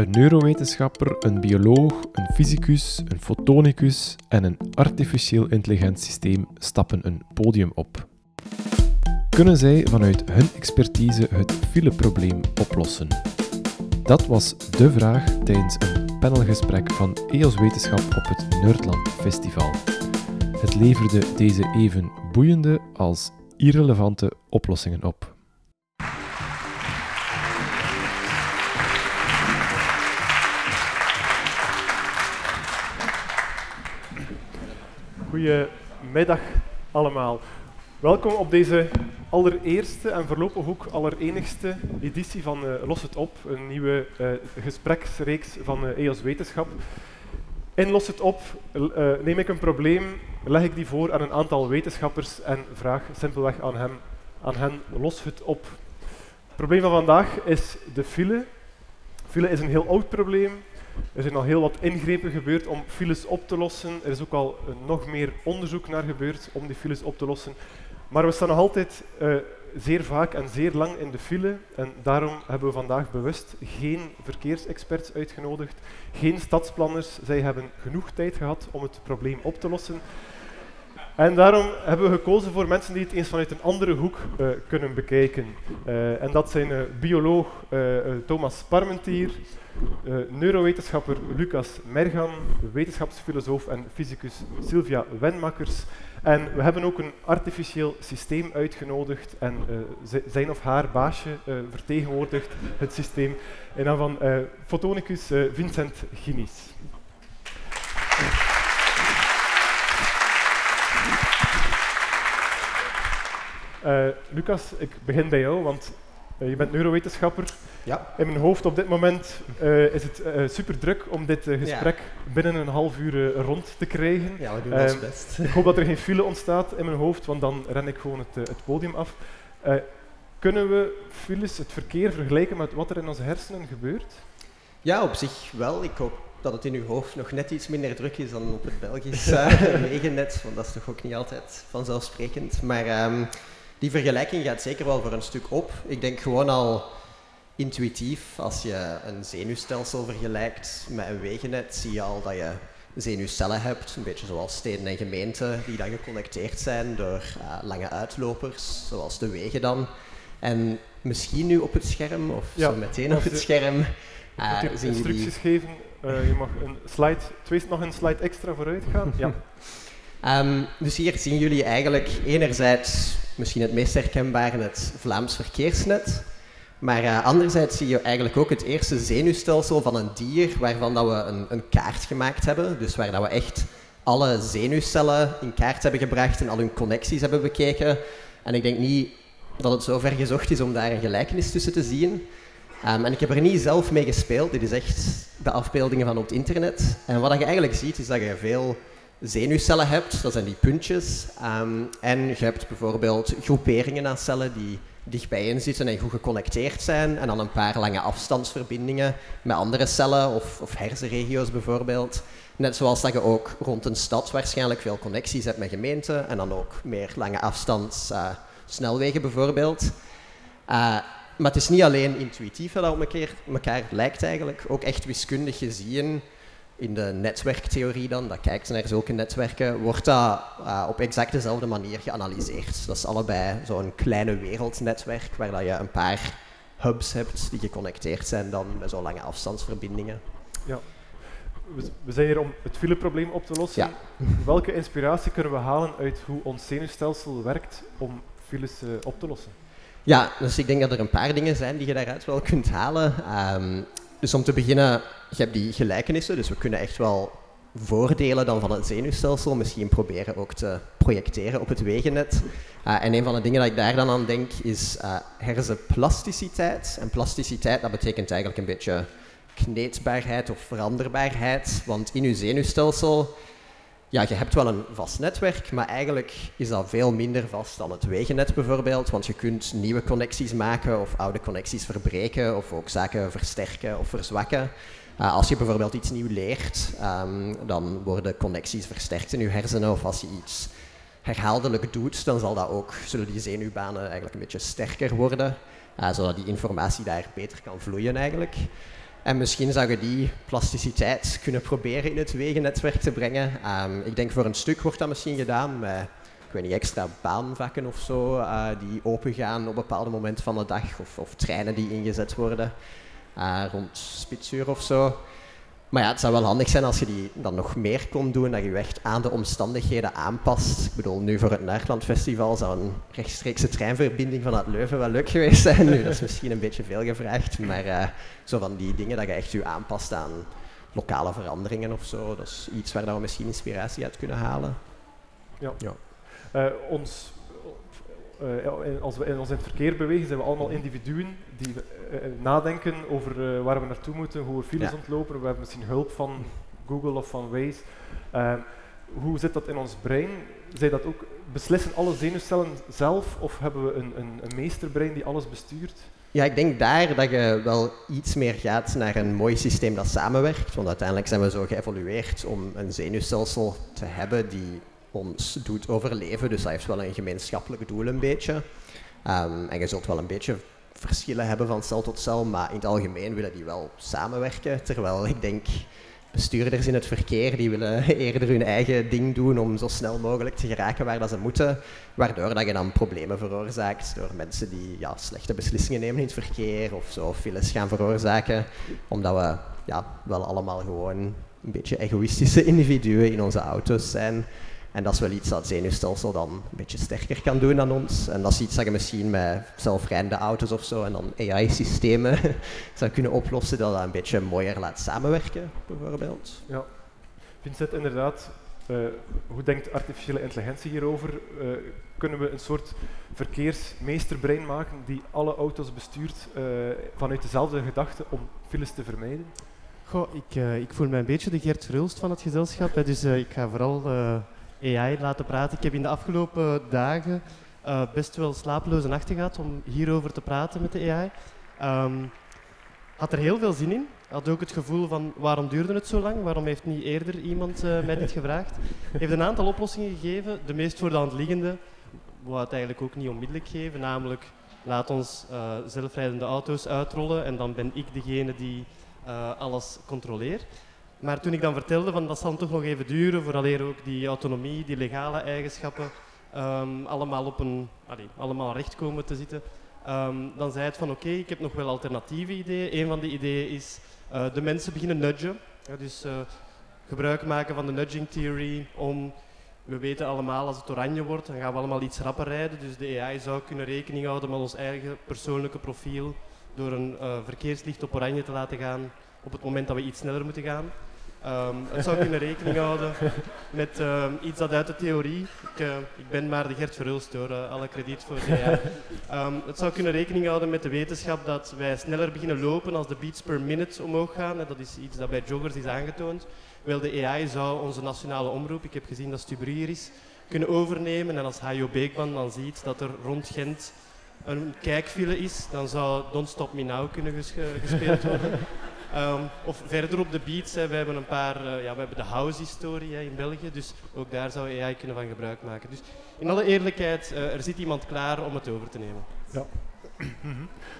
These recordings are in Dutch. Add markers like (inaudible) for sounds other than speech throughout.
Een neurowetenschapper, een bioloog, een fysicus, een fotonicus en een artificieel intelligent systeem stappen een podium op. Kunnen zij vanuit hun expertise het fileprobleem oplossen? Dat was de vraag tijdens een panelgesprek van EOS Wetenschap op het Nerdland Festival. Het leverde deze even boeiende als irrelevante oplossingen op. Goedemiddag allemaal. Welkom op deze allereerste en voorlopig ook allerenigste editie van uh, Los het op, een nieuwe uh, gespreksreeks van uh, EOS Wetenschap. In Los het op neem ik een probleem, leg ik die voor aan een aantal wetenschappers en vraag simpelweg aan, hem, aan hen los het op. Het probleem van vandaag is de file. File is een heel oud probleem. Er zijn al heel wat ingrepen gebeurd om files op te lossen. Er is ook al nog meer onderzoek naar gebeurd om die files op te lossen. Maar we staan nog altijd uh, zeer vaak en zeer lang in de file. En daarom hebben we vandaag bewust geen verkeersexperts uitgenodigd, geen stadsplanners. Zij hebben genoeg tijd gehad om het probleem op te lossen. En daarom hebben we gekozen voor mensen die het eens vanuit een andere hoek uh, kunnen bekijken. Uh, en dat zijn uh, bioloog Thomas Parmentier, neurowetenschapper Lucas Mergan, wetenschapsfilosoof en fysicus Sylvia Wenmakers. En we hebben ook een artificieel systeem uitgenodigd en zijn of haar baasje vertegenwoordigt het systeem in naam van fotonicus Vincent Ginis. Uh, Lucas, ik begin bij jou, want uh, je bent neurowetenschapper. Ja. In mijn hoofd op dit moment uh, is het super druk om dit gesprek ja. binnen een half uur rond te krijgen. Ja, we doen ons best. Ik hoop dat er geen file ontstaat in mijn hoofd, want dan ren ik gewoon het, het podium af. kunnen we files, het verkeer, vergelijken met wat er in onze hersenen gebeurt? Ja, op zich wel. Ik hoop dat het in uw hoofd nog net iets minder druk is dan op het Belgisch (laughs) wegennet, want dat is toch ook niet altijd vanzelfsprekend. Maar um, die vergelijking gaat zeker wel voor een stuk op. Ik denk gewoon al intuïtief, als je een zenuwstelsel vergelijkt met een wegennet, zie je al dat je zenuwcellen hebt, een beetje zoals steden en gemeenten, die dan geconnecteerd zijn door uh, lange uitlopers, zoals de wegen dan. En misschien nu op het scherm, of ja, zo meteen op het scherm. Uh, je instructies die... geven. Uh, je mag een slide, twee, nog een slide extra vooruit gaan. ja. (laughs) Um, dus hier zien jullie eigenlijk enerzijds misschien het meest herkenbare het Vlaams verkeersnet. Maar uh, anderzijds zie je eigenlijk ook het eerste zenuwstelsel van een dier waarvan dat we een, een kaart gemaakt hebben. Dus waar dat we echt alle zenuwcellen in kaart hebben gebracht en al hun connecties hebben bekeken. En ik denk niet dat het zo ver gezocht is om daar een gelijkenis tussen te zien. Um, en ik heb er niet zelf mee gespeeld. Dit is echt de afbeeldingen van op het internet. En wat je eigenlijk ziet is dat je veel zenuwcellen hebt, dat zijn die puntjes. Um, en je hebt bijvoorbeeld groeperingen aan cellen die dicht bijeen zitten en goed geconnecteerd zijn. En dan een paar lange afstandsverbindingen met andere cellen of, of hersenregio's bijvoorbeeld. Net zoals dat je ook rond een stad waarschijnlijk veel connecties hebt met gemeenten en dan ook meer lange afstands uh, snelwegen bijvoorbeeld. Uh, maar het is niet alleen intuïtief dat op elkaar, elkaar lijkt eigenlijk, ook echt wiskundig gezien in de netwerktheorie dan, dat kijkt naar zulke netwerken, wordt dat uh, op exact dezelfde manier geanalyseerd. Dat is allebei zo'n kleine wereldnetwerk waar dat je een paar hubs hebt die geconnecteerd zijn dan met zo'n lange afstandsverbindingen. Ja. We, zijn hier om het fileprobleem op te lossen. Ja. (laughs) Welke inspiratie kunnen we halen uit hoe ons zenuwstelsel werkt om files uh, op te lossen? Ja, dus ik denk dat er een paar dingen zijn die je daaruit wel kunt halen. Um, dus om te beginnen, je hebt die gelijkenissen, dus we kunnen echt wel voordelen dan van het zenuwstelsel misschien proberen ook te projecteren op het wegennet. Uh, en een van de dingen dat ik daar dan aan denk is uh, hersenplasticiteit. En plasticiteit, dat betekent eigenlijk een beetje kneedbaarheid of veranderbaarheid. Want in je zenuwstelsel ja, je hebt wel een vast netwerk, maar eigenlijk is dat veel minder vast dan het wegennet bijvoorbeeld, want je kunt nieuwe connecties maken of oude connecties verbreken of ook zaken versterken of verzwakken. Uh, als je bijvoorbeeld iets nieuw leert, um, dan worden connecties versterkt in je hersenen of als je iets herhaaldelijk doet, dan zal dat ook, zullen die zenuwbanen eigenlijk een beetje sterker worden, uh, zodat die informatie daar beter kan vloeien eigenlijk. En misschien zou je die plasticiteit kunnen proberen in het wegennetwerk te brengen. Ehm, ik denk voor een stuk wordt dat misschien gedaan met ik weet niet, extra baanvakken of zo, uh, die opengaan op bepaalde momenten van de dag, of, of treinen die ingezet worden uh, rond spitsuur of zo. Maar ja, het zou wel handig zijn als je die dan nog meer kon doen, dat je echt aan de omstandigheden aanpast. Ik bedoel, nu voor het Nederland Festival zou een rechtstreekse treinverbinding vanuit Leuven wel leuk geweest zijn. Nu, dat is misschien een beetje veel gevraagd, maar uh, zo van die dingen dat je echt je aanpast aan lokale veranderingen of zo, dat is iets waar we misschien inspiratie uit kunnen halen. Ja. ja. Uh, ons, uh, als we in ons in het verkeer bewegen, zijn we allemaal individuen die uh, nadenken over waar we naartoe moeten, hoe we files ja. ontlopen. We hebben misschien hulp van Google of van Waze. hoe zit dat in ons brein? Zij dat ook, beslissen alle zenuwcellen zelf of hebben we een, een, een meesterbrein die alles bestuurt? Ja, ik denk daar dat je wel iets meer gaat naar een mooi systeem dat samenwerkt. Want uiteindelijk zijn we zo geëvolueerd om een zenuwstelsel te hebben die ons doet overleven. Dus dat heeft wel een gemeenschappelijk doel een beetje. Um, en je zult wel een beetje verschillen hebben van cel tot cel, maar in het algemeen willen die wel samenwerken. Terwijl ik denk, bestuurders in het verkeer, die willen (laughs) eerder hun eigen ding doen om zo snel mogelijk te geraken waar dat ze moeten. Waardoor dat je dan problemen veroorzaakt door mensen die ja, slechte beslissingen nemen in het verkeer of zo files gaan veroorzaken. Omdat we ja, wel allemaal gewoon een beetje egoïstische (laughs) individuen in onze auto's zijn. En dat is wel iets dat het zenuwstelsel dan een beetje sterker kan doen dan ons. En dat is iets dat je misschien met zelfrijdende auto's of zo en dan AI-systemen (laughs) zou kunnen oplossen, dat dat een beetje mooier laat samenwerken, bijvoorbeeld. Ja. Vincent, inderdaad, uh, hoe denkt artificiële intelligentie hierover? Uh, kunnen we een soort verkeersmeesterbrein maken die alle auto's bestuurt uh, vanuit dezelfde gedachte om files te vermijden? Goh, ik, ik voel mij een beetje de Gert Verhulst van het gezelschap, hè, dus ik ga vooral AI laten praten. Ik heb in de afgelopen dagen uh, best wel slapeloze nachten gehad om hierover te praten met de AI. Um, had er heel veel zin in. Had ook het gevoel van waarom duurde het zo lang? Waarom heeft niet eerder iemand uh, mij dit gevraagd? Heeft een aantal oplossingen gegeven. De meest voor de hand liggende, wou het eigenlijk ook niet onmiddellijk geven, namelijk laat ons uh, zelfrijdende auto's uitrollen en dan ben ik degene die alles controleert. Maar toen ik dan vertelde van dat zal toch nog even duren, vooraleer ook die autonomie, die legale eigenschappen um, allemaal, op een, allemaal recht komen te zitten, um, dan zei het van oké, ik heb nog wel alternatieve ideeën. Een van die ideeën is uh, de mensen beginnen nudgen. Ja, dus uh, gebruik maken van de nudging theory om, we weten allemaal als het oranje wordt, dan gaan we allemaal iets rapper rijden. Dus de AI zou kunnen rekening houden met ons eigen persoonlijke profiel door een uh, verkeerslicht op oranje te laten gaan op het moment dat we iets sneller moeten gaan. Um, het zou kunnen rekening houden met um, iets dat uit de theorie, ik, uh, ik ben maar de Gert Verhulst door, uh, alle krediet voor de um, Het zou kunnen rekening houden met de wetenschap dat wij sneller beginnen lopen als de beats per minute omhoog gaan. En dat is iets dat bij joggers is aangetoond. Wel, de AI zou onze nationale omroep, ik heb gezien dat Stubru hier is, kunnen overnemen. En als Hajo Beekman dan ziet dat er rond Gent een kijkfile is, dan zou Don't Stop Me Now kunnen ges gespeeld worden. Um, of verder op de beats, hè, we hebben een paar, uh, ja, we hebben de house-historie in België, dus ook daar zou AI kunnen van gebruik maken. Dus in alle eerlijkheid, uh, er zit iemand klaar om het over te nemen. Ja. (clears throat)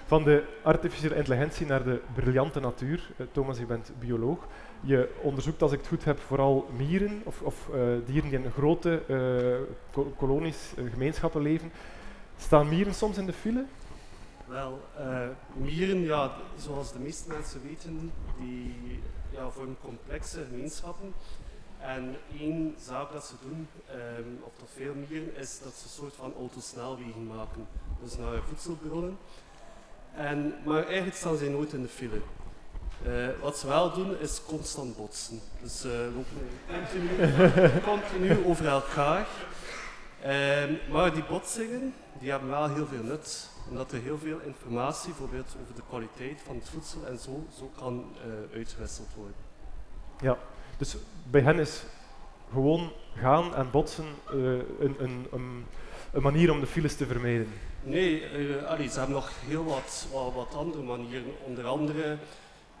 Van de artificiële intelligentie naar de briljante natuur. Uh, Thomas, je bent bioloog. Je onderzoekt, als ik het goed heb, vooral mieren of, of dieren die in grote kolonies, gemeenschappen leven. Staan mieren soms in de file? Wel, uh, mieren, ja, zoals de meeste mensen weten, die ja, vormen complexe gemeenschappen. En één zaak dat ze doen, um, of dat veel mieren, is dat ze een soort van autosnelwegen maken. Dus naar voedselbronnen. En, maar eigenlijk staan ze nooit in de file. Uh, wat ze wel doen is constant botsen. Dus ze uh, lopen continu, (laughs) continu over elkaar. Um, maar die botsingen die hebben wel heel veel nut omdat er heel veel informatie, bijvoorbeeld over de kwaliteit van het voedsel en zo, zo kan uh, uitgewisseld worden. Ja, dus bij hen is gewoon gaan en botsen uh, een, een, een, een, manier om de files te vermijden? Nee, uh, allee, ze hebben nog heel wat, wat, wat, andere manieren. Onder andere,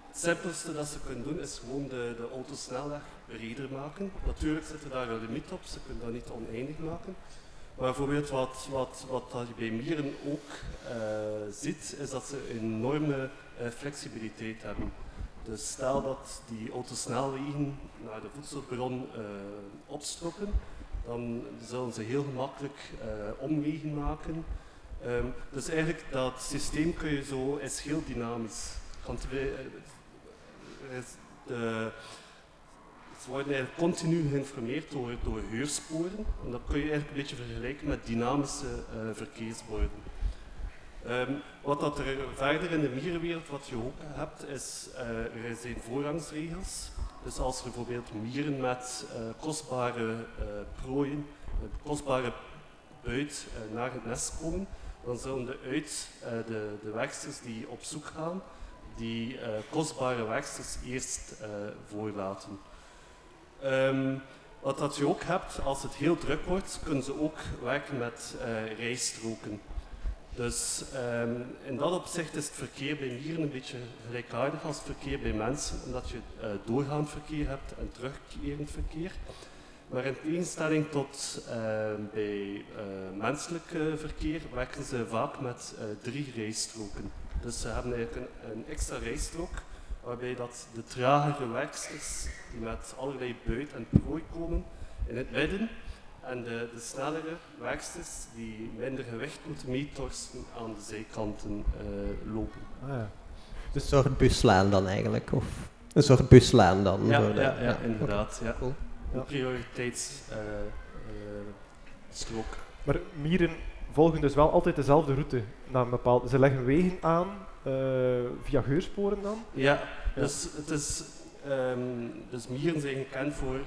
het simpelste dat ze kunnen doen is gewoon de, de autosnelweg breder maken. Natuurlijk zit er daar een limiet op, ze kunnen dat niet oneindig maken. Bijvoorbeeld wat, wat, wat je bij mieren ook uh, ziet, is dat ze enorme uh, flexibiliteit hebben. Dus stel dat die autosnelwegen naar de voedselbron uh, opstrokken, dan zullen ze heel gemakkelijk omwegen maken. Um, dus eigenlijk dat systeem kun je zo, is heel dynamisch. Want ze worden continu geïnformeerd door, door huursporen. En dat kun je eigenlijk een beetje vergelijken met dynamische uh, verkeersborden. Um, wat dat er verder in de mierenwereld wat je ook hebt, is uh, er zijn voorrangsregels. Dus als er bijvoorbeeld mieren met uh, kostbare prooien, kostbare buit naar het nest komen, dan zullen de uit de, de werksters die op zoek gaan, die kostbare werksters eerst voorlaten. Um, wat dat je ook hebt, als het heel druk wordt, kunnen ze ook werken met rijstroken. Dus um, in dat opzicht is het verkeer bij mieren een beetje gelijkaardig als het verkeer bij mensen, omdat je uh, doorgaand verkeer hebt en terugkerend verkeer. Maar in tegenstelling tot uh, bij uh, menselijk verkeer werken ze vaak met drie rijstroken. Dus ze hebben eigenlijk een, een, extra rijstrook waarbij dat de tragere werksters die met allerlei buit en prooi komen in het midden en de, de snellere werksters die minder gewicht moeten meetorsten aan de zijkanten uh, lopen. Ah, ja. Dus een soort buslaan dan eigenlijk? Of een soort buslaan dan? Ja, de, ja, ja, inderdaad. Ja. Cool. Ja. Prioriteitsstrook. Uh, uh, maar mieren volgen dus wel altijd dezelfde route naar een bepaald... Ze leggen wegen aan via geursporen dan? Ja, dus het is... Um, dus mieren zijn gekend voor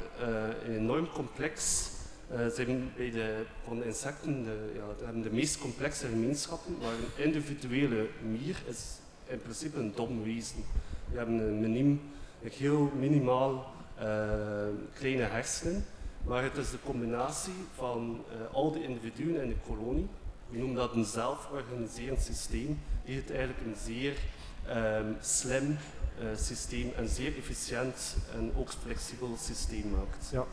een enorm complex uh, zijn bij de, van de insecten de, ja, de, de meest complexe gemeenschappen, maar een individuele mier is in principe een dom wezen. Die hebben een miniem, een heel minimaal uh, kleine hersenen, maar het is de combinatie van al de individuen in de kolonie, we noemen dat een zelforganiserend systeem, die het eigenlijk een zeer um, slim uh, systeem, een zeer efficiënt en ook flexibel systeem maakt. Ja.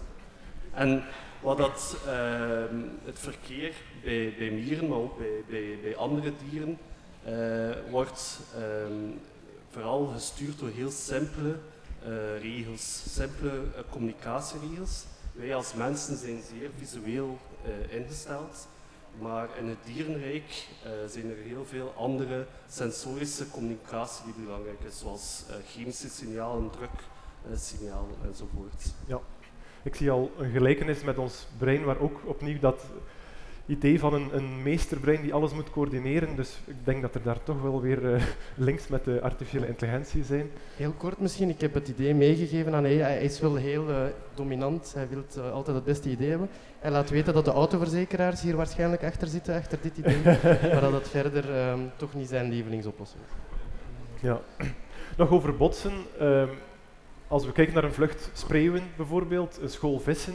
En wat dat, uh, het verkeer bij, bij mieren, maar ook bij, bij, bij andere dieren, uh, wordt um, vooral gestuurd door heel simpele uh, regels, simpele communicatieregels. Wij als mensen zijn zeer visueel ingesteld, maar in het dierenrijk zijn er heel veel andere sensorische communicatie die belangrijk is, zoals chemische signalen, druksignalen enzovoort. Ja ik zie al een gelijkenis met ons brein, waar ook opnieuw dat idee van een, een meesterbrein die alles moet coördineren. Dus ik denk dat er daar toch wel weer uh, (laughs) links met de artificiële intelligentie zijn. Heel kort misschien, ik heb het idee meegegeven aan hij. Hij is wel heel uh, dominant, hij wil uh, altijd het beste idee hebben. Hij laat weten dat de autoverzekeraars hier waarschijnlijk achter zitten, achter dit idee. (laughs) maar dat het verder ehm, toch niet zijn lievelingsoplossing is. Ja. (clears throat) Nog over botsen. Ehm, als we kijken naar een vlucht spreeuwen bijvoorbeeld, een school vissen,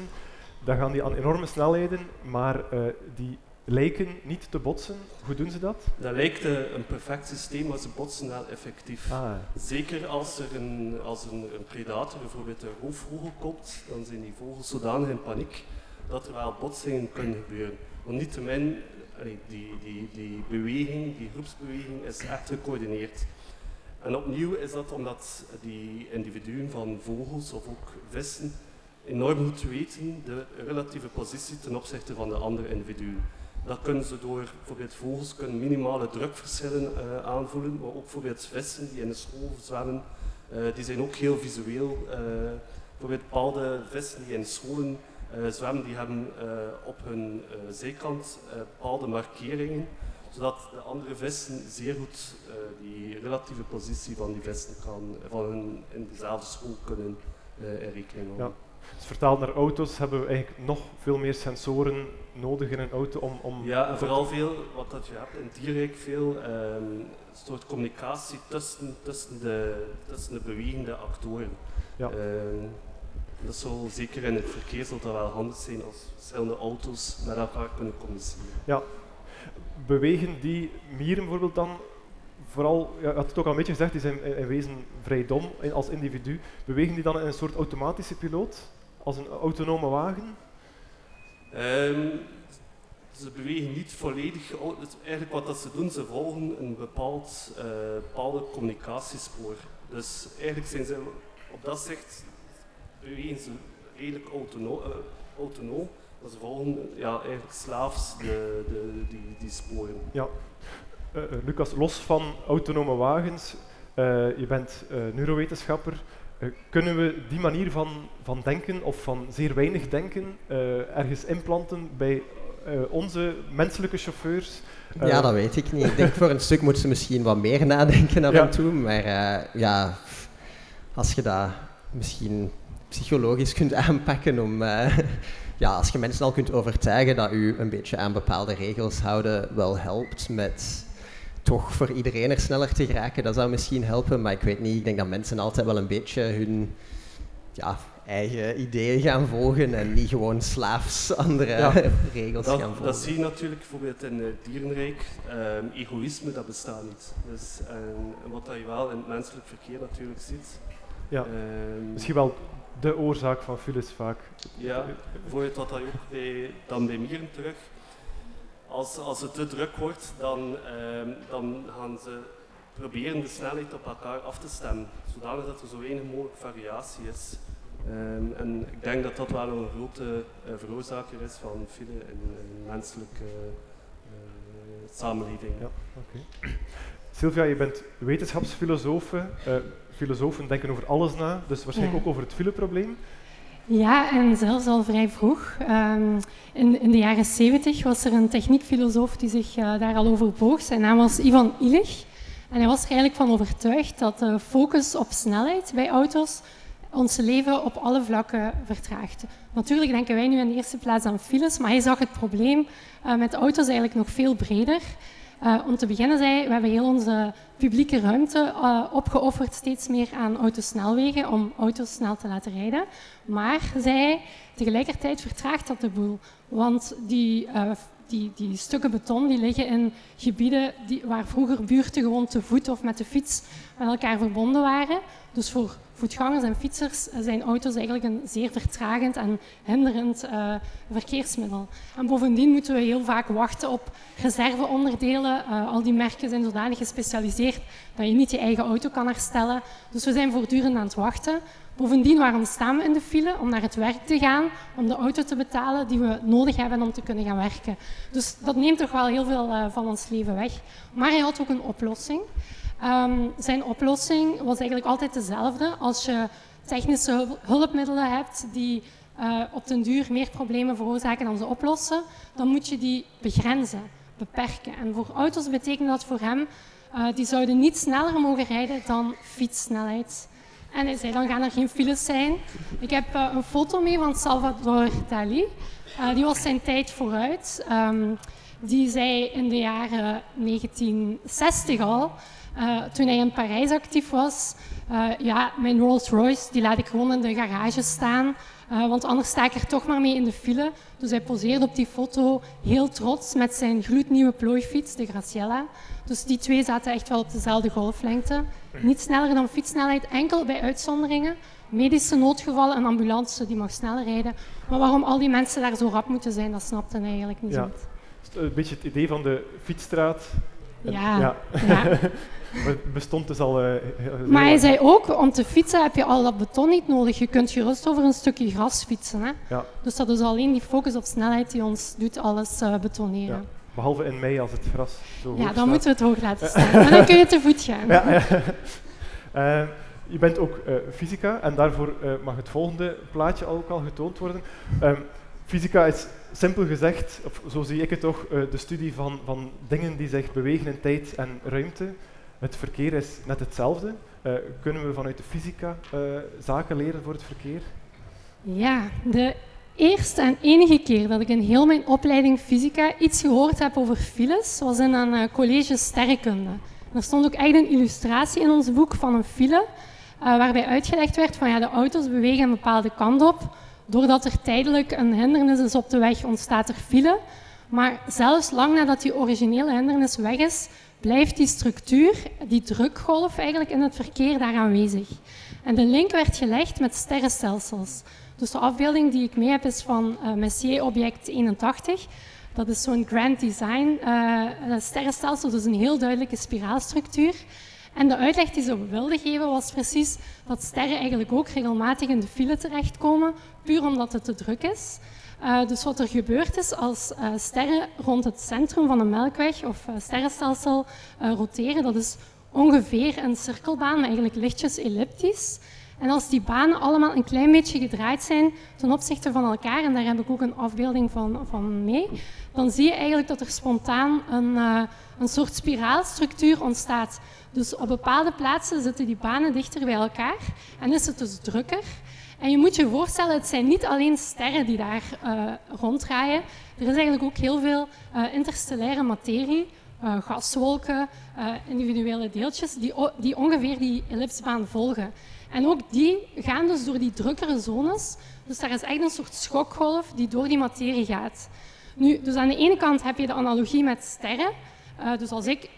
dan gaan die aan enorme snelheden, maar uh, die lijken niet te botsen. Hoe doen ze dat? Dat lijkt uh, een perfect systeem, maar ze botsen wel effectief. Ah. Zeker als er, een, als een, een, predator, bijvoorbeeld een roofvogel, komt, dan zijn die vogels zodanig in paniek dat er wel botsingen kunnen gebeuren. Want niettemin, die, die, die beweging, die groepsbeweging is echt gecoördineerd. En opnieuw is dat omdat die individuen van vogels of ook vissen enorm goed weten de relatieve positie ten opzichte van de andere individuen. Dat kunnen ze door, bijvoorbeeld vogels kunnen minimale drukverschillen uh, aanvoelen, maar ook bijvoorbeeld vissen die in de school zwemmen, uh, die zijn ook heel visueel. Uh, bijvoorbeeld bepaalde vissen die in scholen zwemmen, die hebben op hun zijkant bepaalde markeringen zodat de andere vissen zeer goed die relatieve positie van die vissen van hun in dezelfde school kunnen in rekening houden. Ja. Dus vertaald naar auto's hebben we eigenlijk nog veel meer sensoren nodig in een auto om... om ja, en vooral veel, wat dat je hebt in dierrijk, veel um, soort communicatie tussen, tussen, de, tussen de bewegende actoren. Ja. Um, dat zal zeker in het verkeer zal dat wel handig zijn als verschillende auto's met elkaar kunnen communiceren. Ja, bewegen die mieren bijvoorbeeld dan vooral, ja, had het ook al een beetje gezegd, die zijn in wezen vrij dom als individu. Bewegen die dan in een soort automatische piloot, als een autonome wagen? Um, ze bewegen niet volledig. Eigenlijk wat dat ze doen, ze volgen een bepaald, uh, bepaalde communicatiespoor. Dus eigenlijk zijn ze op dat zicht bewegen ze redelijk autonoom, uh, autonoom maar ze volgen ja, eigenlijk slaafs de, de, die, die sporen. Ja. Uh, Lucas, los van autonome wagens, je bent neurowetenschapper. Kunnen we die manier van, van denken, of van zeer weinig denken, ergens implanten bij onze menselijke chauffeurs? ja, dat weet ik niet. Ik denk voor een stuk moeten ze misschien wat meer nadenken af en toe, maar ja, als je dat misschien psychologisch kunt (laughs) aanpakken om... Ja, als je mensen al kunt overtuigen dat u een beetje aan bepaalde regels houden wel helpt met toch voor iedereen er sneller te geraken, dat zou misschien helpen. Maar ik weet niet, ik denk dat mensen altijd wel een beetje hun ja, eigen ideeën gaan volgen en niet gewoon slaafs andere (laughs) regels gaan volgen. Dat zie je natuurlijk bijvoorbeeld in het dierenrijk. Ehm, egoïsme, dat bestaat niet. Dus, en wat je wel in het menselijk verkeer natuurlijk ziet. Ja, ehm, misschien wel de oorzaak van files vaak. Ja, bijvoorbeeld wat dat ook bij, dan bij mieren terug. Als, als het te druk wordt, dan, ehm, dan gaan ze proberen de snelheid op elkaar af te stemmen, zodanig dat er zo weinig mogelijk variatie is. Um, en ik denk dat dat wel een grote uh, veroorzaker is van file in, in menselijke uh, samenleving. Ja, okay. Sylvia, je bent wetenschapsfilosoof. Uh, filosofen denken over alles na, dus waarschijnlijk ook over het fileprobleem. Ja, en zelfs al vrij vroeg. Um, in, in, de jaren 70 was er een techniekfilosoof die zich uh, daar al over boog. Zijn naam was Ivan Illich. En hij was er eigenlijk van overtuigd dat de focus op snelheid bij auto's ons leven op alle vlakken vertraagt. Natuurlijk denken wij nu in de eerste plaats aan files, maar hij zag het probleem uh, met auto's eigenlijk nog veel breder. Uh, om te beginnen zei, we hebben heel onze publieke ruimte uh, opgeofferd steeds meer aan autosnelwegen om auto's snel te laten rijden. Maar, zei tegelijkertijd vertraagt dat de boel. Want die, uh, die, die stukken beton die liggen in gebieden die, waar vroeger buurten gewoon te voet of met de fiets met elkaar verbonden waren. Dus voor voetgangers en fietsers zijn auto's eigenlijk een zeer vertragend en hinderend uh, verkeersmiddel. En bovendien moeten we heel vaak wachten op reserveonderdelen. Uh, al die merken zijn zodanig gespecialiseerd dat je niet je eigen auto kan herstellen. Dus we zijn voortdurend aan het wachten. Bovendien, waarom staan we in de file? Om naar het werk te gaan, om de auto te betalen die we nodig hebben om te kunnen gaan werken. Dus dat neemt toch wel heel veel uh, van ons leven weg. Maar hij had ook een oplossing. Um, zijn oplossing was eigenlijk altijd dezelfde. Als je technische hulpmiddelen hebt die uh, op den duur meer problemen veroorzaken dan ze oplossen, dan moet je die begrenzen, beperken. En voor auto's betekent dat voor hem, uh, die zouden niet sneller mogen rijden dan fietssnelheid. En hij zei, dan gaan er geen files zijn. Ik heb uh, een foto mee van Salvador Dali. die was zijn tijd vooruit. Um, die zei in de jaren 1960 al uh, toen hij in Parijs actief was, uh, ja, mijn Rolls Royce die laat ik gewoon in de garage staan, uh, want anders sta ik er toch maar mee in de file. Dus hij poseerde op die foto heel trots met zijn gloednieuwe plooifiets, de Graciella. Dus die twee zaten echt wel op dezelfde golflengte. Niet sneller dan fietssnelheid, enkel bij uitzonderingen. Medische noodgevallen, een ambulance die mag sneller rijden. Maar waarom al die mensen daar zo rap moeten zijn, dat snapte hij eigenlijk niet ja. zo Een beetje het idee van de fietsstraat. Ja, ja. ja. (laughs) bestond dus al. Uh, maar hij zei ook: om te fietsen heb je al dat beton niet nodig. Je kunt gerust over een stukje gras fietsen. Hè? Ja. Dus dat is alleen die focus op snelheid die ons doet alles uh, betoneren. Ja. Behalve in mei als het gras zo Ja, dan moeten we het hoog laten (laughs) staan. maar dan kun je te voet gaan. Ja, uh, (laughs) je bent ook fysica en daarvoor mag het volgende plaatje ook al getoond worden. Um, fysica is simpel gezegd, of zo zie ik het toch, de studie van, van dingen die zich bewegen in tijd en ruimte. Het verkeer is net hetzelfde. Uh, kunnen we vanuit de fysica uh, zaken leren voor het verkeer? Ja, de eerste en enige keer dat ik in heel mijn opleiding fysica iets gehoord heb over files, was in een college sterrenkunde. er stond ook echt een illustratie in ons boek van een file, waarbij uitgelegd werd van ja, de auto's bewegen een bepaalde kant op. Doordat er tijdelijk een hindernis is op de weg, ontstaat er file. Maar zelfs lang nadat die originele hindernis weg is, blijft die structuur, die drukgolf eigenlijk in het verkeer daar aanwezig. En de link werd gelegd met sterrenstelsels. Dus de afbeelding die ik mee heb is van uh, Messier object 81. Dat is zo'n grand design uh, sterrenstelsel, dus een heel duidelijke spiraalstructuur. En de uitleg die ze wilden geven was precies dat sterren eigenlijk ook regelmatig in de file terechtkomen, puur omdat het te druk is. Uh, dus wat er gebeurt is als uh, sterren rond het centrum van een melkweg of uh, sterrenstelsel roteren, dat is ongeveer een cirkelbaan, maar eigenlijk lichtjes elliptisch. En als die banen allemaal een klein beetje gedraaid zijn ten opzichte van elkaar, en daar heb ik ook een afbeelding van, van mee, dan zie je eigenlijk dat er spontaan een, een soort spiraalstructuur ontstaat. Dus op bepaalde plaatsen zitten die banen dichter bij elkaar en is het dus drukker. En je moet je voorstellen, het zijn niet alleen sterren die daar uh, ronddraaien. Er is eigenlijk ook heel veel uh, interstellaire materie, uh, gaswolken, individuele deeltjes, die, die ongeveer die ellipsbaan volgen. En ook die gaan dus door die drukkere zones. Dus daar is echt een soort schokgolf die door die materie gaat. Nu, dus aan de ene kant heb je de analogie met sterren. dus als ik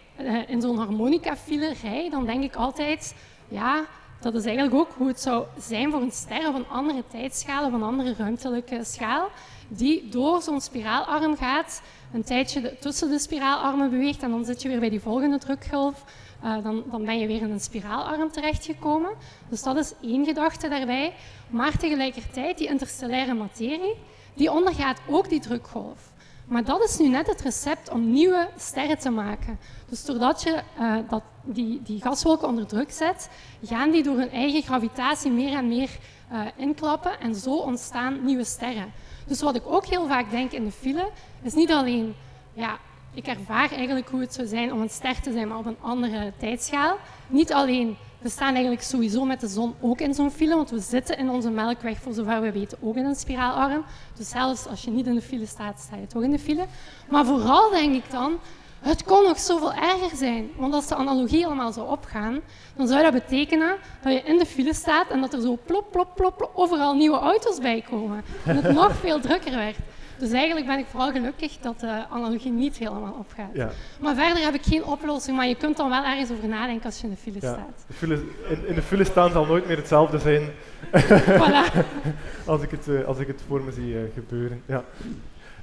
in zo'n harmonica-file rij, dan denk ik altijd, ja, dat is eigenlijk ook hoe het zou zijn voor een ster of een andere tijdschaal of een andere ruimtelijke schaal, die door zo'n spiraalarm gaat, een tijdje tussen de spiraalarmen beweegt en dan zit je weer bij die volgende drukgolf. Uh, dan, dan, ben je weer in een spiraalarm terechtgekomen. Dus dat is één gedachte daarbij. Maar tegelijkertijd, die interstellaire materie, die ondergaat ook die drukgolf. Maar dat is nu net het recept om nieuwe sterren te maken. Dus doordat je uh, dat, die, die gaswolken onder druk zet, gaan die door hun eigen gravitatie meer en meer uh, inklappen en zo ontstaan nieuwe sterren. Dus wat ik ook heel vaak denk in de file, is niet alleen, ja, ik ervaar eigenlijk hoe het zou zijn om een ster te zijn, maar op een andere tijdschaal. Niet alleen we staan eigenlijk sowieso met de zon ook in zo'n file, want we zitten in onze melkweg, voor zover we weten, ook in een spiraalarm. Dus zelfs als je niet in de file staat, sta je toch in de file. Maar vooral denk ik dan, het kon nog zoveel erger zijn. Want als de analogie allemaal zou opgaan, dan zou dat betekenen dat je in de file staat en dat er zo plop, plop, plop, plop overal nieuwe auto's bij komen. En het nog veel drukker werd. Dus eigenlijk ben ik vooral gelukkig dat de analogie niet helemaal opgaat. Ja. Maar verder heb ik geen oplossing, maar je kunt dan wel ergens over nadenken als je in de file ja. staat. De file, in, in, de file staan zal nooit meer hetzelfde zijn (laughs) voilà. (laughs) als, ik het, uh, als ik het voor me zie uh, gebeuren. Ja.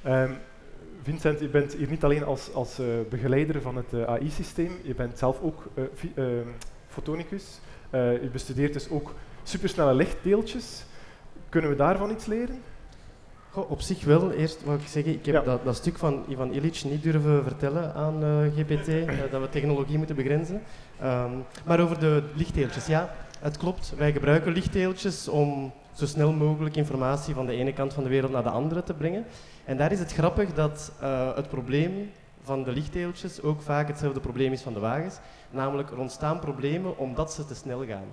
Um, Vincent, je bent hier niet alleen als, als uh, begeleider van het AI-systeem, je bent zelf ook ehm, fotonicus. je bestudeert dus ook supersnelle lichtdeeltjes. Kunnen we daarvan iets leren? Op zich wel. Eerst wou ik zeggen, ik heb dat, dat, stuk van Ivan Illich niet durven vertellen aan uh, eh, GPT, uh, eh, dat we technologie moeten begrenzen. Um, maar over de lichtdeeltjes, ja, het klopt. Wij gebruiken lichtdeeltjes om zo snel mogelijk informatie van de ene kant van de wereld naar de andere te brengen. En daar is het grappig dat uh, het probleem van de lichtdeeltjes ook vaak hetzelfde probleem is van de wagens. Namelijk, er ontstaan problemen omdat ze te snel gaan.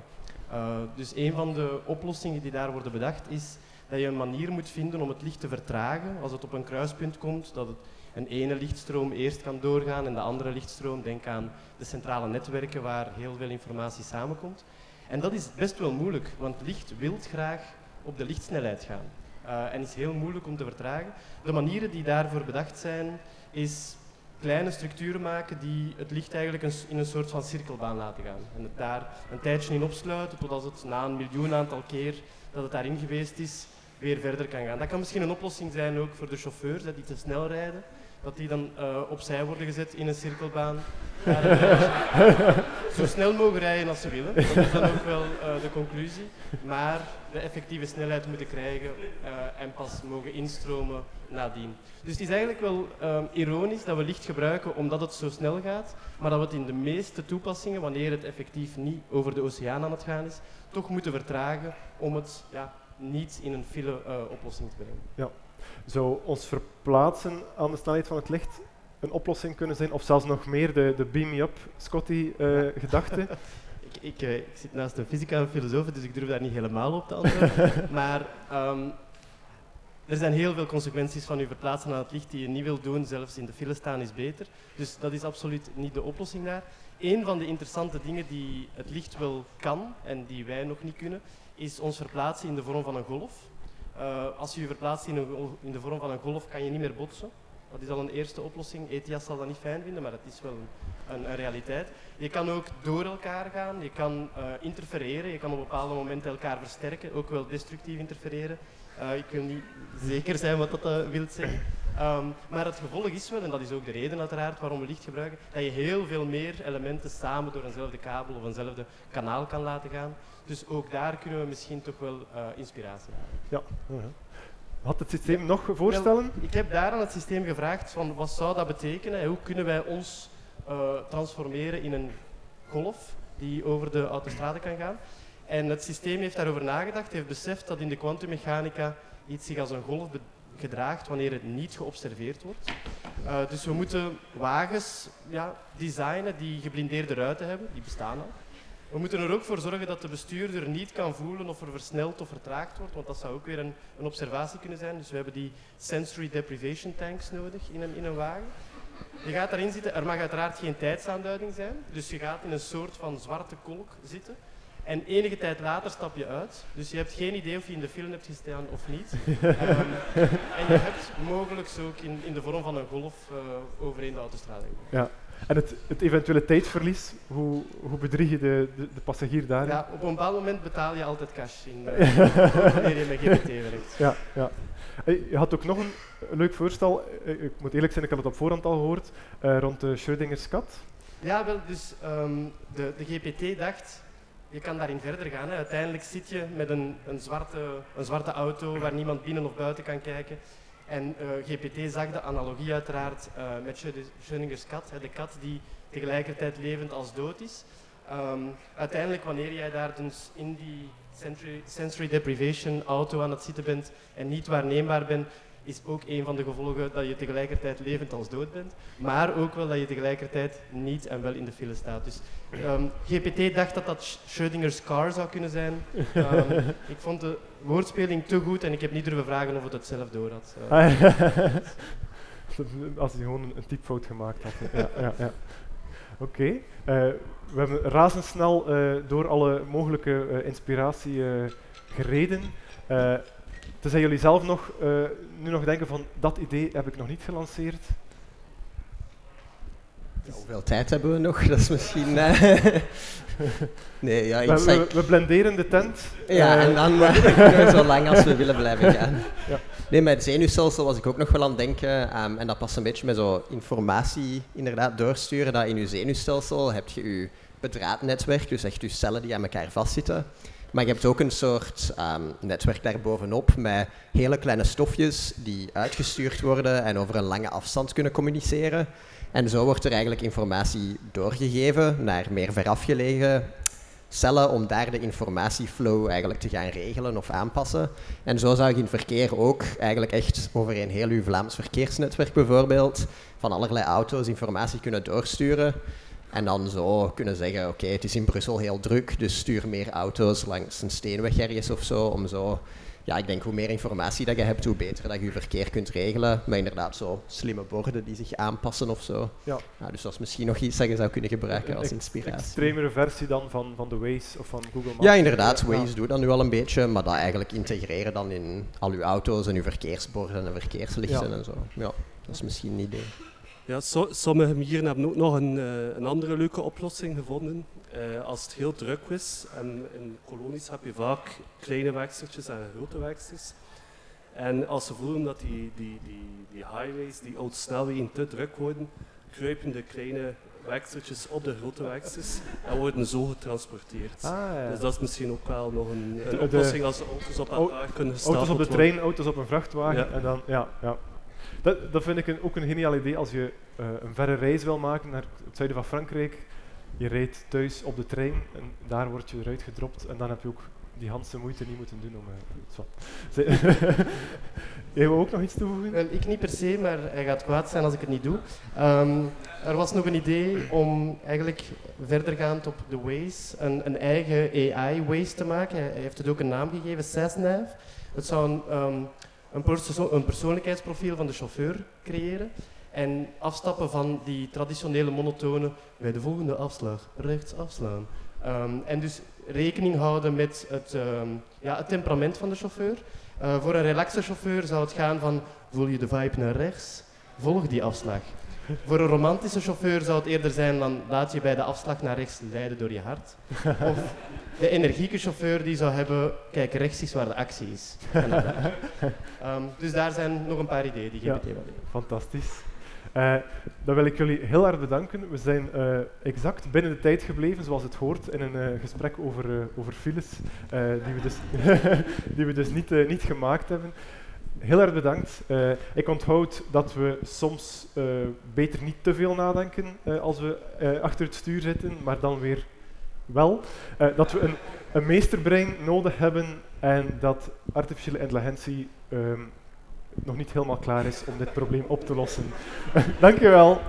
dus een van de oplossingen die daar worden bedacht is dat je een manier moet vinden om het licht te vertragen. Als het op een kruispunt komt, dat het een ene lichtstroom eerst kan doorgaan en de andere lichtstroom, denk aan de centrale netwerken waar heel veel informatie samenkomt. En dat is best wel moeilijk, want licht wil graag op de lichtsnelheid gaan. Uh, en is heel moeilijk om te vertragen. De manieren die daarvoor bedacht zijn, is kleine structuren maken die het licht eigenlijk in een soort van cirkelbaan laten gaan. En het daar een tijdje in opsluiten, totdat het na een miljoen aantal keer dat het daarin geweest is, weer verder kan gaan. Dat kan misschien een oplossing zijn ook voor de chauffeurs die te snel rijden. Dat die dan uh, opzij worden gezet in een cirkelbaan. (laughs) zo snel mogen rijden als ze willen. Dat is dan ook wel uh, de conclusie. Maar de effectieve snelheid moeten krijgen uh, en pas mogen instromen nadien. Dus het is eigenlijk wel ironisch dat we licht gebruiken omdat het zo snel gaat, maar dat we het in de meeste toepassingen, wanneer het effectief niet over de oceaan aan het gaan is, toch moeten vertragen om het ja, niet in een file uh, oplossing te brengen. Ja. Zou ons verplaatsen aan de snelheid van het licht een oplossing kunnen zijn, of zelfs nog meer de, de beam me up Scotty-gedachte? Uh, (laughs) ik, ik, uh, ik, zit naast een fysica en filosoof, dus ik durf daar niet helemaal op te antwoorden. (laughs) maar um, er zijn heel veel consequenties van je verplaatsen aan het licht die je niet wilt doen, zelfs in de file staan is beter. Dus dat is absoluut niet de oplossing daar. Een van de interessante dingen die het licht wel kan en die wij nog niet kunnen, is ons verplaatsen in de vorm van een golf. Uh, als je je verplaatst in, een, in, de vorm van een golf, kan je niet meer botsen. Dat is al een eerste oplossing. ETIAS zal dat niet fijn vinden, maar dat is wel een, een, realiteit. Je kan ook door elkaar gaan, je kan uh, interfereren, je kan op bepaalde momenten elkaar versterken, ook wel destructief interfereren. Uh, ik wil niet zeker zijn wat dat uh, wil zeggen. Ehm, maar het gevolg is wel, en dat is ook de reden uiteraard waarom we licht gebruiken, dat je heel veel meer elementen samen door eenzelfde kabel of eenzelfde kanaal kan laten gaan. Dus ook daar kunnen we misschien toch wel inspiratie halen. Ja. Had het systeem nog voorstellen? ik heb daar aan het systeem gevraagd van wat zou dat betekenen en hoe kunnen wij ons uh, transformeren in een golf die over de autostrade kan gaan. En het systeem heeft daarover nagedacht, heeft beseft dat in de kwantummechanica iets zich als een golf gedraagt wanneer het niet geobserveerd wordt. Uh, dus we moeten wagens ja, designen die geblindeerde ruiten hebben, die bestaan al. We moeten er ook voor zorgen dat de bestuurder niet kan voelen of er versneld of vertraagd wordt, want dat zou ook weer een, een observatie kunnen zijn. Dus we hebben die sensory deprivation tanks nodig in een, in een wagen. Je gaat daarin zitten, er mag uiteraard geen tijdsaanduiding zijn, dus je gaat in een soort van zwarte kolk zitten. En enige tijd later stap je uit. Dus je hebt geen idee of je in de film hebt gestaan of niet. um, (laughs) en je hebt mogelijk ook in, in de vorm van een golf uh, overheen de autostrade. Ja. En het, het, eventuele tijdverlies, hoe, hoe bedrieg je de, de, de, passagier daar? Ja, op een bepaald moment betaal je altijd cash in uh, (laughs) wanneer je met GPT werkt. Ja, ja. Je had ook nog een, een leuk voorstel, ik moet eerlijk zijn, ik heb het op voorhand al gehoord, uh, rond de Schrödinger's kat. Ja, wel, dus um, de, de GPT dacht, je kan daarin verder gaan. Hè. Uiteindelijk zit je met een, een, zwarte, een zwarte auto waar niemand binnen of buiten kan kijken. En uh, GPT zag de analogie uiteraard uh, met Schrödinger's kat, de kat die tegelijkertijd levend als dood is. Um, uiteindelijk, wanneer jij daar dus in die sensory, sensory deprivation auto aan het zitten bent en niet waarneembaar bent, is ook een van de gevolgen dat je tegelijkertijd levend als dood bent, maar ook wel dat je tegelijkertijd niet en wel in de file staat. Dus um, GPT dacht dat dat Schrödinger's car zou kunnen zijn. Um, (laughs) ik vond de woordspeling te goed en ik heb niet durven vragen of het het zelf door had. Uh, (laughs) Als hij gewoon een, een typfout gemaakt had. ja, ja, ja. Oké. Okay. Uh, we hebben razendsnel uh, door alle mogelijke inspiratie gereden. Tenzij jullie zelf nog, uh, nu nog denken van dat idee heb ik nog niet gelanceerd. Ja, hoeveel tijd hebben we nog? (laughs) Dat is misschien. Uh... (laughs) nee, ja, ik we, we, we, blenderen de tent. Ja, uh, en dan (laughs) kunnen we zo lang als we willen blijven gaan. Ja. Nee, met het zenuwstelsel was ik ook nog wel aan het denken. Um, en dat past een beetje met zo informatie inderdaad doorsturen. Dat in je zenuwstelsel heb je je bedraadnetwerk, dus echt je cellen die aan elkaar vastzitten. Maar je hebt ook een soort um, netwerk daarbovenop met hele kleine stofjes die uitgestuurd worden en over een lange afstand kunnen communiceren. En zo wordt er eigenlijk informatie doorgegeven naar meer verafgelegen cellen om daar de informatieflow eigenlijk te gaan regelen of aanpassen. En zo zou je in verkeer ook eigenlijk echt over een heel uw Vlaams verkeersnetwerk bijvoorbeeld van allerlei auto's informatie kunnen doorsturen. En dan zo kunnen zeggen, oké, het is in Brussel heel druk, dus stuur meer auto's langs een steenweg ergens of zo, om zo... Ja, ik denk hoe meer informatie dat je hebt, hoe beter dat je je verkeer kunt regelen. Maar inderdaad, zo slimme borden die zich aanpassen of zo. Ja. ja dus dat is misschien nog iets dat je zou kunnen gebruiken als inspiratie. Een extremere versie dan van, van de Waze of van Google Maps. Ja, inderdaad. Waze ja. doet dat nu al een beetje, maar dat eigenlijk integreren dan in al uw auto's en uw verkeersborden en verkeerslichten ja. en zo. Ja, dat is misschien een idee. Ja, so, sommige mieren hebben ook nog een, uh, een andere leuke oplossing gevonden. Uh, als het heel druk is, en in kolonies heb je vaak kleine werkstertjes en grote werksters. En als ze voelen dat die, die, die, die highways, die autosnelwegen te druk worden, kruipen de kleine werkstertjes op de grote werksters en worden zo getransporteerd. Ah, ja. Dus dat is misschien ook wel nog een, een oplossing als de auto's op elkaar kunnen staan. Auto's op de trein, auto's op een vrachtwagen ja. en dan, ja, ja. Dat, dat vind ik ook een geniaal idee als je uh, een verre reis wil maken naar het zuiden van Frankrijk. Je rijdt thuis op de trein en daar word je eruit gedropt en dan heb je ook die Hanse moeite niet moeten doen om... Uh, (laughs) (laughs) Jij wil ook nog iets toevoegen? Wel, ik niet per se, maar hij gaat kwaad zijn als ik het niet doe. Um, er was nog een idee om eigenlijk verdergaand op de Waze een, een eigen AI-Waze te maken. Hij, heeft het ook een naam gegeven, Cessnav. Het zou een, um, een, een persoonlijkheidsprofiel van de chauffeur creëren. En afstappen van die traditionele monotone bij de volgende afslag rechts afslaan. Um, en dus rekening houden met het, um, ja, het temperament van de chauffeur. Uh, voor een relaxe chauffeur zou het gaan van voel je de vibe naar rechts, volg die afslag. Voor een romantische chauffeur zou het eerder zijn dan laat je bij de afslag naar rechts leiden door je hart. Of de energieke chauffeur die zou hebben, kijk rechts is waar de actie is. Ehm, dus daar zijn nog een paar ideeën die Ja. GBT wel heeft. Fantastisch. Eh, dan wil ik jullie heel erg bedanken. We zijn eh, exact binnen de tijd gebleven, zoals het hoort, in een eh, gesprek over, over files, die we dus, (laughs) die we dus niet, niet gemaakt hebben. Heel erg bedankt. Eh, ik onthoud dat we soms eh, beter niet te veel nadenken eh, als we achter het stuur zitten, maar dan weer wel. Dat we een, een meesterbrein nodig hebben en dat artificiële intelligentie ehm, nog niet helemaal klaar is om dit probleem op te lossen. (laughs) Dank je wel.